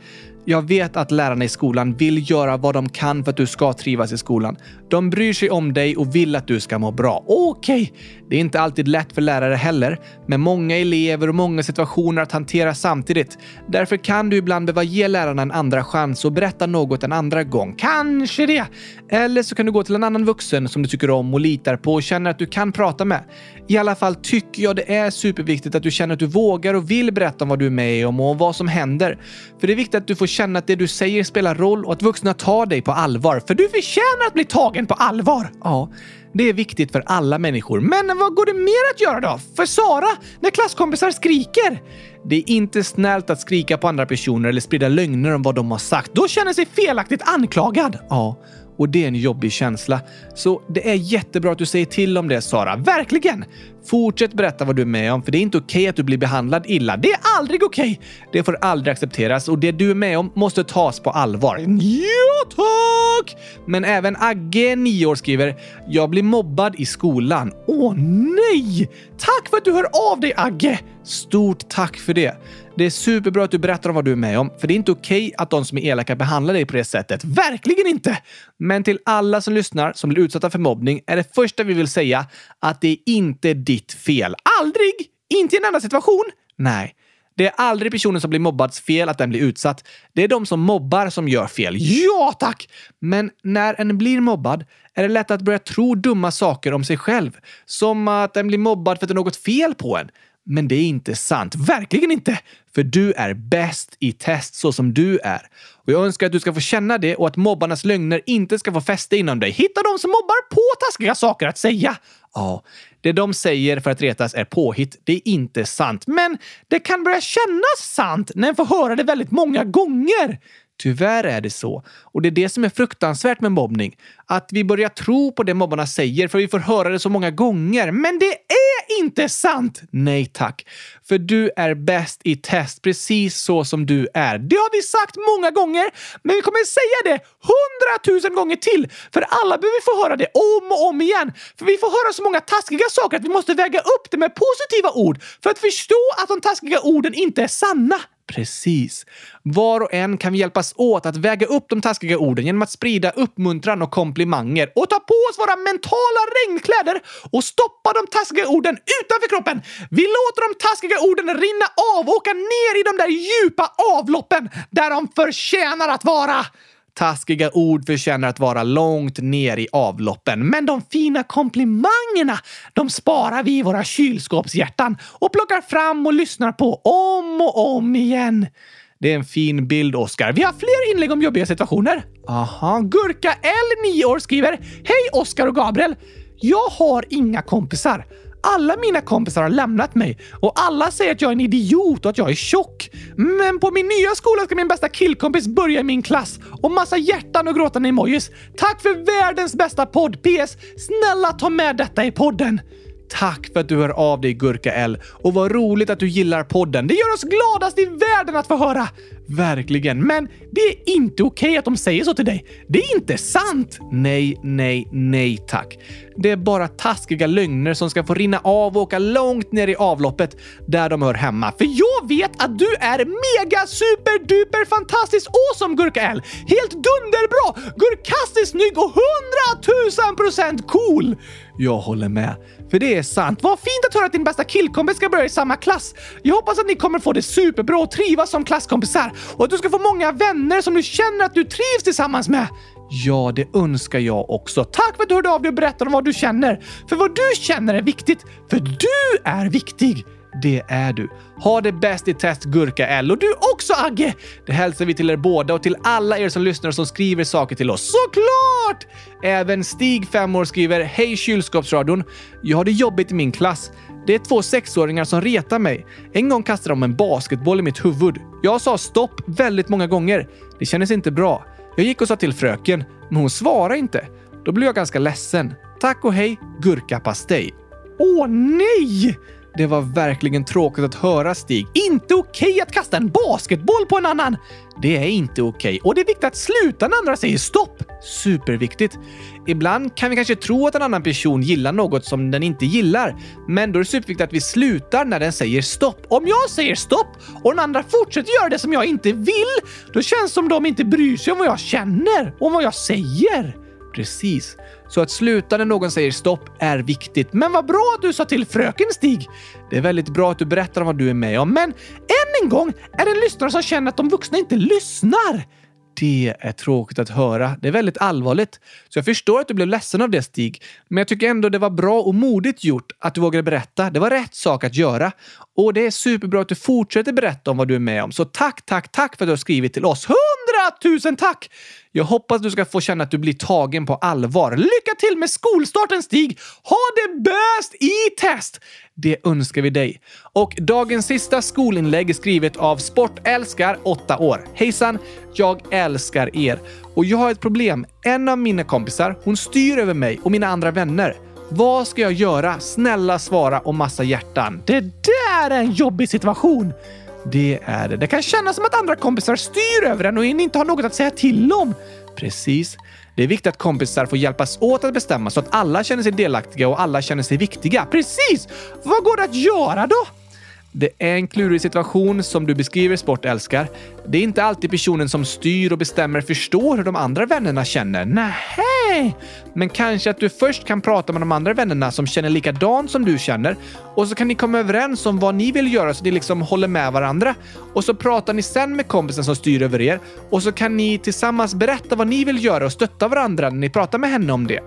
Jag vet att lärarna i skolan vill göra vad de kan för att du ska trivas i skolan. De bryr sig om dig och vill att du ska må bra. Okej, okay. det är inte alltid lätt för lärare heller, med många elever och många situationer att hantera samtidigt. Därför kan du ibland behöva ge lärarna en andra chans och berätta något en andra gång. Kanske det! Eller så kan du gå till en annan vuxen som du tycker om och litar på och känner att du kan prata med. I alla fall tycker jag det är superviktigt att du känner att du vågar och vill berätta om vad du är med om och vad som händer. För det är viktigt att du får känna att det du säger spelar roll och att vuxna tar dig på allvar. För du förtjänar att bli tagen på allvar! Ja, det är viktigt för alla människor. Men vad går det mer att göra då? För Sara, när klasskompisar skriker? Det är inte snällt att skrika på andra personer eller sprida lögner om vad de har sagt. Då känner sig felaktigt anklagad. Ja, och det är en jobbig känsla. Så det är jättebra att du säger till om det, Sara. Verkligen! Fortsätt berätta vad du är med om, för det är inte okej okay att du blir behandlad illa. Det är aldrig okej! Okay. Det får aldrig accepteras och det du är med om måste tas på allvar. Ja, tack! Men även Agge, 9 år, skriver “Jag blir mobbad i skolan. Åh nej! Tack för att du hör av dig, Agge! Stort tack för det. Det är superbra att du berättar om vad du är med om, för det är inte okej okay att de som är elaka behandlar dig på det sättet. Verkligen inte! Men till alla som lyssnar som blir utsatta för mobbning är det första vi vill säga att det är inte ditt ditt fel. Aldrig! Inte i en enda situation. Nej. Det är aldrig personen som blir mobbads fel att den blir utsatt. Det är de som mobbar som gör fel. Ja, tack! Men när en blir mobbad är det lätt att börja tro dumma saker om sig själv. Som att den blir mobbad för att det är något fel på en. Men det är inte sant. Verkligen inte! För du är bäst i test så som du är. Och jag önskar att du ska få känna det och att mobbarnas lögner inte ska få fäste inom dig. Hitta de som mobbar på taskiga saker att säga. Ja, det de säger för att retas är påhitt. Det är inte sant. Men det kan börja kännas sant när en får höra det väldigt många gånger. Tyvärr är det så. Och det är det som är fruktansvärt med mobbning. Att vi börjar tro på det mobbarna säger för vi får höra det så många gånger. Men det är inte sant! Nej tack. För du är bäst i test precis så som du är. Det har vi sagt många gånger, men vi kommer säga det hundratusen gånger till. För alla behöver få höra det om och om igen. För vi får höra så många taskiga saker att vi måste väga upp det med positiva ord för att förstå att de taskiga orden inte är sanna. Precis. Var och en kan vi hjälpas åt att väga upp de taskiga orden genom att sprida uppmuntran och komplimanger och ta på oss våra mentala regnkläder och stoppa de taskiga orden utanför kroppen. Vi låter de taskiga orden rinna av och åka ner i de där djupa avloppen där de förtjänar att vara. Taskiga ord förtjänar att vara långt ner i avloppen, men de fina komplimangerna, de sparar vi i våra kylskåpshjärtan och plockar fram och lyssnar på om och om igen. Det är en fin bild, Oskar. Vi har fler inlägg om jobbiga situationer. Aha. Gurka L, 9 år, skriver Hej Oskar och Gabriel! Jag har inga kompisar. Alla mina kompisar har lämnat mig och alla säger att jag är en idiot och att jag är tjock. Men på min nya skola ska min bästa killkompis börja i min klass och massa hjärtan och gråtande emojis. Tack för världens bästa podd! PS. Snälla ta med detta i podden. Tack för att du hör av dig Gurka L och vad roligt att du gillar podden. Det gör oss gladast i världen att få höra. Verkligen, men det är inte okej okay att de säger så till dig. Det är inte sant! Nej, nej, nej tack. Det är bara taskiga lögner som ska få rinna av och åka långt ner i avloppet där de hör hemma. För jag vet att du är mega super duper fantastisk awesome Gurka L. Helt dunderbra, gurkastiskt snygg och hundratusen procent cool! Jag håller med. För det är sant. Vad fint att höra att din bästa killkompis ska börja i samma klass. Jag hoppas att ni kommer få det superbra och trivas som klasskompisar och att du ska få många vänner som du känner att du trivs tillsammans med. Ja, det önskar jag också. Tack för att du hörde av dig och berättade om vad du känner. För vad du känner är viktigt, för du är viktig. Det är du. Ha det bäst i test Gurka L och du också Agge! Det hälsar vi till er båda och till alla er som lyssnar och som skriver saker till oss. Såklart! Även Stig, 5 år, skriver Hej kylskåpsradion. Jag har det jobbigt i min klass. Det är två sexåringar som retar mig. En gång kastade de en basketboll i mitt huvud. Jag sa stopp väldigt många gånger. Det kändes inte bra. Jag gick och sa till fröken, men hon svarade inte. Då blev jag ganska ledsen. Tack och hej, gurkapastej. Åh nej! Det var verkligen tråkigt att höra Stig. Inte okej okay att kasta en basketboll på en annan! Det är inte okej okay. och det är viktigt att sluta när andra säger stopp. Superviktigt. Ibland kan vi kanske tro att en annan person gillar något som den inte gillar, men då är det superviktigt att vi slutar när den säger stopp. Om jag säger stopp och den andra fortsätter göra det som jag inte vill, då känns det som de inte bryr sig om vad jag känner och vad jag säger. Precis. Så att sluta när någon säger stopp är viktigt. Men vad bra att du sa till fröken Stig! Det är väldigt bra att du berättar om vad du är med om, men än en gång är det en lyssnare som känner att de vuxna inte lyssnar. Det är tråkigt att höra. Det är väldigt allvarligt. Så jag förstår att du blev ledsen av det, Stig. Men jag tycker ändå det var bra och modigt gjort att du vågade berätta. Det var rätt sak att göra. Och det är superbra att du fortsätter berätta om vad du är med om. Så tack, tack, tack för att du har skrivit till oss. Hundratusen tack! Jag hoppas att du ska få känna att du blir tagen på allvar. Lycka till med skolstarten, Stig! Ha det bäst i test! Det önskar vi dig. Och dagens sista skolinlägg är skrivet av Sportälskar, 8 år. Hejsan! Jag älskar er. Och jag har ett problem. En av mina kompisar, hon styr över mig och mina andra vänner. Vad ska jag göra? Snälla svara och massa hjärtan. Det där är en jobbig situation! Det är det. Det kan kännas som att andra kompisar styr över en och en inte har något att säga till om. Precis. Det är viktigt att kompisar får hjälpas åt att bestämma så att alla känner sig delaktiga och alla känner sig viktiga. Precis! Vad går det att göra då? Det är en klurig situation som du beskriver, sportälskar. Det är inte alltid personen som styr och bestämmer förstår hur de andra vännerna känner. Nej, men kanske att du först kan prata med de andra vännerna som känner likadant som du känner och så kan ni komma överens om vad ni vill göra så ni liksom håller med varandra. Och så pratar ni sen med kompisen som styr över er och så kan ni tillsammans berätta vad ni vill göra och stötta varandra när ni pratar med henne om det.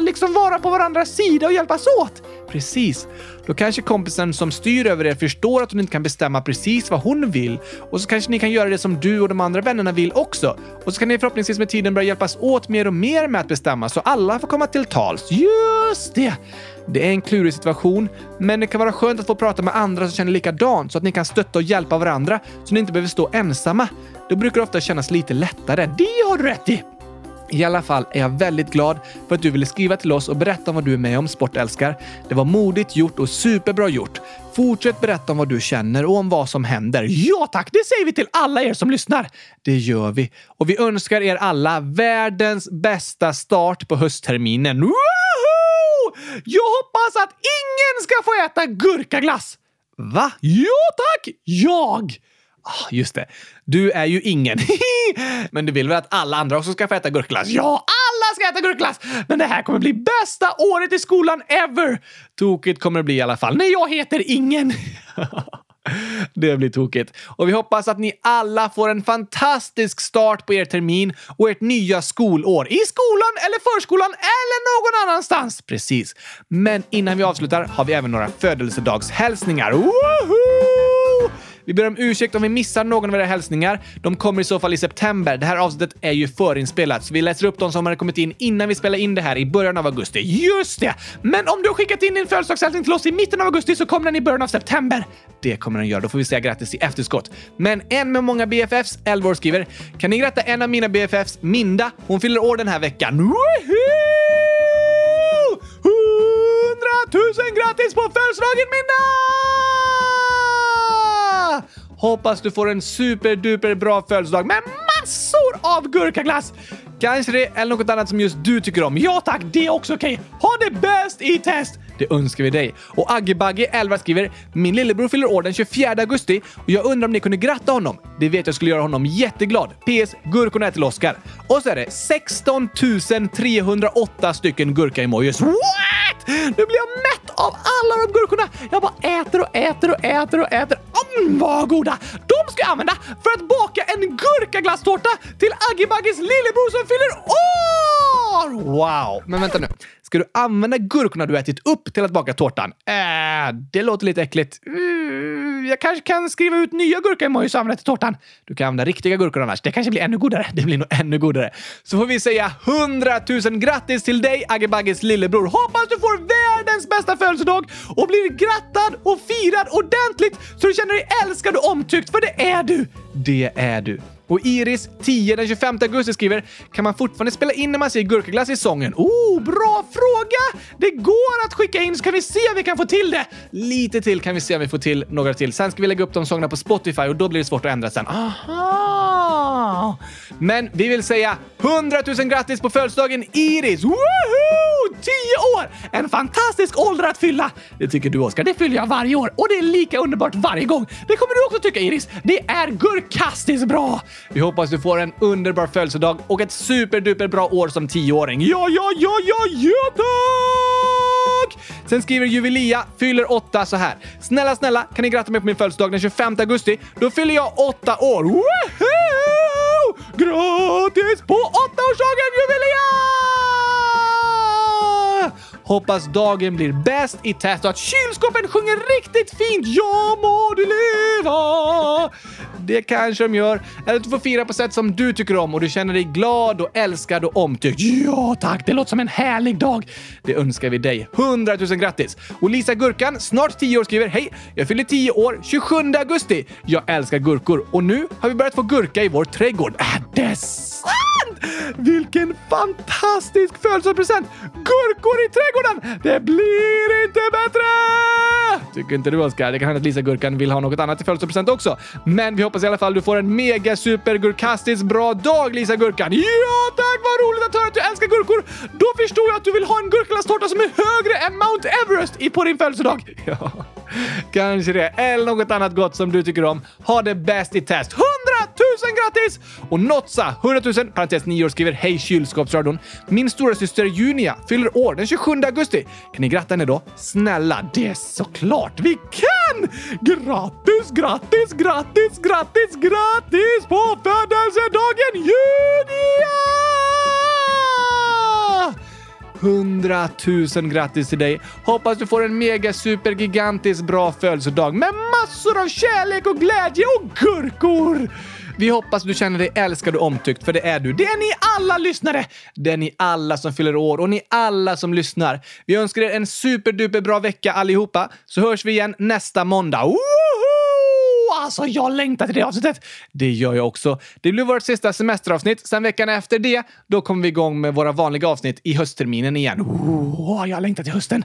Liksom vara på varandras sida och hjälpas åt. Precis. Då kanske kompisen som styr över er förstår att hon inte kan bestämma precis vad hon vill och så kanske ni kan göra det som du och de andra vännerna vill också. Och så kan ni förhoppningsvis med tiden börja hjälpas åt mer och mer med att bestämma så alla får komma till tals. Just det! Det är en klurig situation, men det kan vara skönt att få prata med andra som känner likadant så att ni kan stötta och hjälpa varandra så ni inte behöver stå ensamma. Då brukar det ofta kännas lite lättare. Det har du rätt i! I alla fall är jag väldigt glad för att du ville skriva till oss och berätta om vad du är med om, sportälskar. Det var modigt gjort och superbra gjort. Fortsätt berätta om vad du känner och om vad som händer. Ja tack, det säger vi till alla er som lyssnar. Det gör vi. Och vi önskar er alla världens bästa start på höstterminen. Woho! Jag hoppas att ingen ska få äta gurkaglass. Va? Ja tack! Jag! Ah, just det. Du är ju ingen. Men du vill väl att alla andra också ska få äta gurkglass? Ja, alla ska äta gurkglass! Men det här kommer bli bästa året i skolan ever! Tokigt kommer det bli i alla fall. Nej, jag heter ingen. Det blir tokigt. Och vi hoppas att ni alla får en fantastisk start på er termin och ert nya skolår. I skolan eller förskolan eller någon annanstans. Precis. Men innan vi avslutar har vi även några födelsedagshälsningar. Woohoo! Vi ber om ursäkt om vi missar någon av era hälsningar. De kommer i så fall i september. Det här avsnittet är ju förinspelat, så vi läser upp de som har kommit in innan vi spelar in det här i början av augusti. Just det! Men om du har skickat in din födelsedagshälsning till oss i mitten av augusti så kommer den i början av september. Det kommer den göra. Då får vi säga grattis i efterskott. Men en med många BFFs, Elvor, skriver “Kan ni gratta en av mina BFFs, Minda? Hon fyller år den här veckan.” Woohoo! 100 000 grattis på födelsedagen Minda! Hoppas du får en superduper bra födelsedag med massor av gurkaglass! Kanske det eller något annat som just du tycker om. Ja tack, det är också okej. Okay. Ha det bäst i test! Det önskar vi dig. Och Aggebagge 11 skriver “Min lillebror fyller år den 24 augusti och jag undrar om ni kunde gratta honom? Det vet jag skulle göra honom jätteglad. PS. Gurkorna är till Oscar.” Och så är det 16 308 stycken gurka-emojis. What? Nu blir jag mätt av alla de gurkorna! Jag bara äter och äter och äter och äter. Mm, vad goda! De ska jag använda för att baka en gurkaglasstårta till Aggebagges lillebror som fyller år! Wow! Men vänta nu. Ska du använda gurkorna du ätit upp till att baka tårtan? Äh, det låter lite äckligt. Mm, jag kanske kan skriva ut nya gurkor imorgon och använda till tårtan. Du kan använda riktiga gurkor annars. Det kanske blir ännu godare. Det blir nog ännu godare. Så får vi säga 100 000 grattis till dig, Aggebagges lillebror. Hoppas du får världens bästa födelsedag och blir grattad och firad ordentligt så du känner dig älskad och omtyckt, för det är du. Det är du. Och Iris, 10 den 25 augusti skriver “Kan man fortfarande spela in när man ser gurkaglass i sången?” Oh, bra fråga! Det går att skicka in så kan vi se om vi kan få till det. Lite till kan vi se om vi får till några till. Sen ska vi lägga upp de sångerna på Spotify och då blir det svårt att ändra sen. Aha! Men vi vill säga 100 000 grattis på födelsedagen Iris! Woohoo! 10 år! En fantastisk ålder att fylla! Det tycker du Oskar. Det fyller jag varje år och det är lika underbart varje gång. Det kommer du också tycka Iris. Det är gurkastiskt bra! Vi hoppas du får en underbar födelsedag och ett superduper bra år som tioåring. Ja, ja, ja, ja, ja tack! Sen skriver Juvelia, fyller åtta så här. Snälla, snälla, kan ni gratta mig på min födelsedag den 25 augusti? Då fyller jag åtta år. Woohoo! Grattis på åttaårsdagen Juvelia! Hoppas dagen blir bäst i test och att kylskåpen sjunger riktigt fint Ja må du leva! Det kanske de gör. Eller att du får fira på sätt som du tycker om och du känner dig glad och älskad och omtyckt. Ja tack, det låter som en härlig dag. Det önskar vi dig. 100 000 grattis! Och Lisa Gurkan, snart 10 år, skriver Hej! Jag fyller 10 år 27 augusti. Jag älskar gurkor och nu har vi börjat få gurka i vår trädgård. Äh, dess! Vilken fantastisk födelsedagspresent! Gurkor i trädgården! Det blir inte bättre! Tycker inte du Oskar? Det kan hända att Lisa Gurkan vill ha något annat i födelsedagspresent också. Men vi hoppas i alla fall du får en mega super gurkastisk bra dag Lisa Gurkan. Ja tack, vad roligt att höra att du älskar gurkor! Då förstår jag att du vill ha en gurkaglasstårta som är högre än Mount Everest i på din födelsedag. Ja, kanske det. Eller något annat gott som du tycker om. Ha det bäst i test. 100 000 grattis! Och Notsa, 100 000, parentes 9 år, skriver Hej kylskåpsradion. Min stora syster Junia fyller år den 27 augusti. Kan ni gratta henne då? Snälla, det är såklart vi kan! Grattis, grattis, grattis, grattis, grattis på födelsedagen Junia! 100 000 grattis till dig! Hoppas du får en mega super gigantisk bra födelsedag med massor av kärlek och glädje och gurkor! Vi hoppas du känner dig älskad och omtyckt, för det är du. Det är ni alla lyssnare! Det är ni alla som fyller år och ni alla som lyssnar. Vi önskar er en superduper bra vecka allihopa, så hörs vi igen nästa måndag. Alltså, jag längtar till det avsnittet! Det gör jag också. Det blir vårt sista semesteravsnitt. Sen veckan efter det, då kommer vi igång med våra vanliga avsnitt i höstterminen igen. Oh, jag längtar till hösten!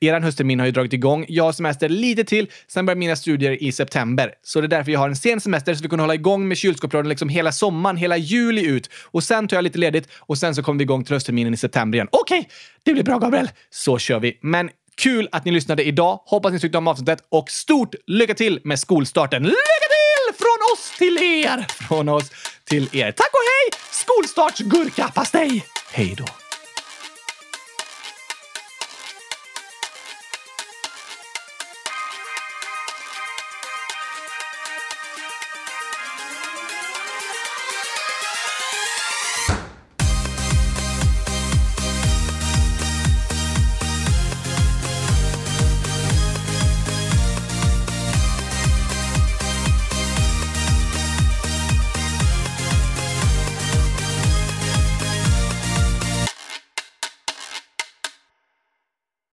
Eran hösttermin har ju dragit igång. Jag har semester lite till, sen börjar mina studier i september. Så det är därför jag har en sen semester, så vi kan hålla igång med kylskåpsradion liksom hela sommaren, hela juli ut. Och sen tar jag lite ledigt och sen så kommer vi igång till höstterminen i september igen. Okej, okay, det blir bra Gabriel! Så kör vi. Men Kul att ni lyssnade idag. Hoppas ni tyckte om avsnittet och stort lycka till med skolstarten. Lycka till! Från oss till er! Från oss till er. Tack och hej! Skolstartsgurkapastej! Hej då!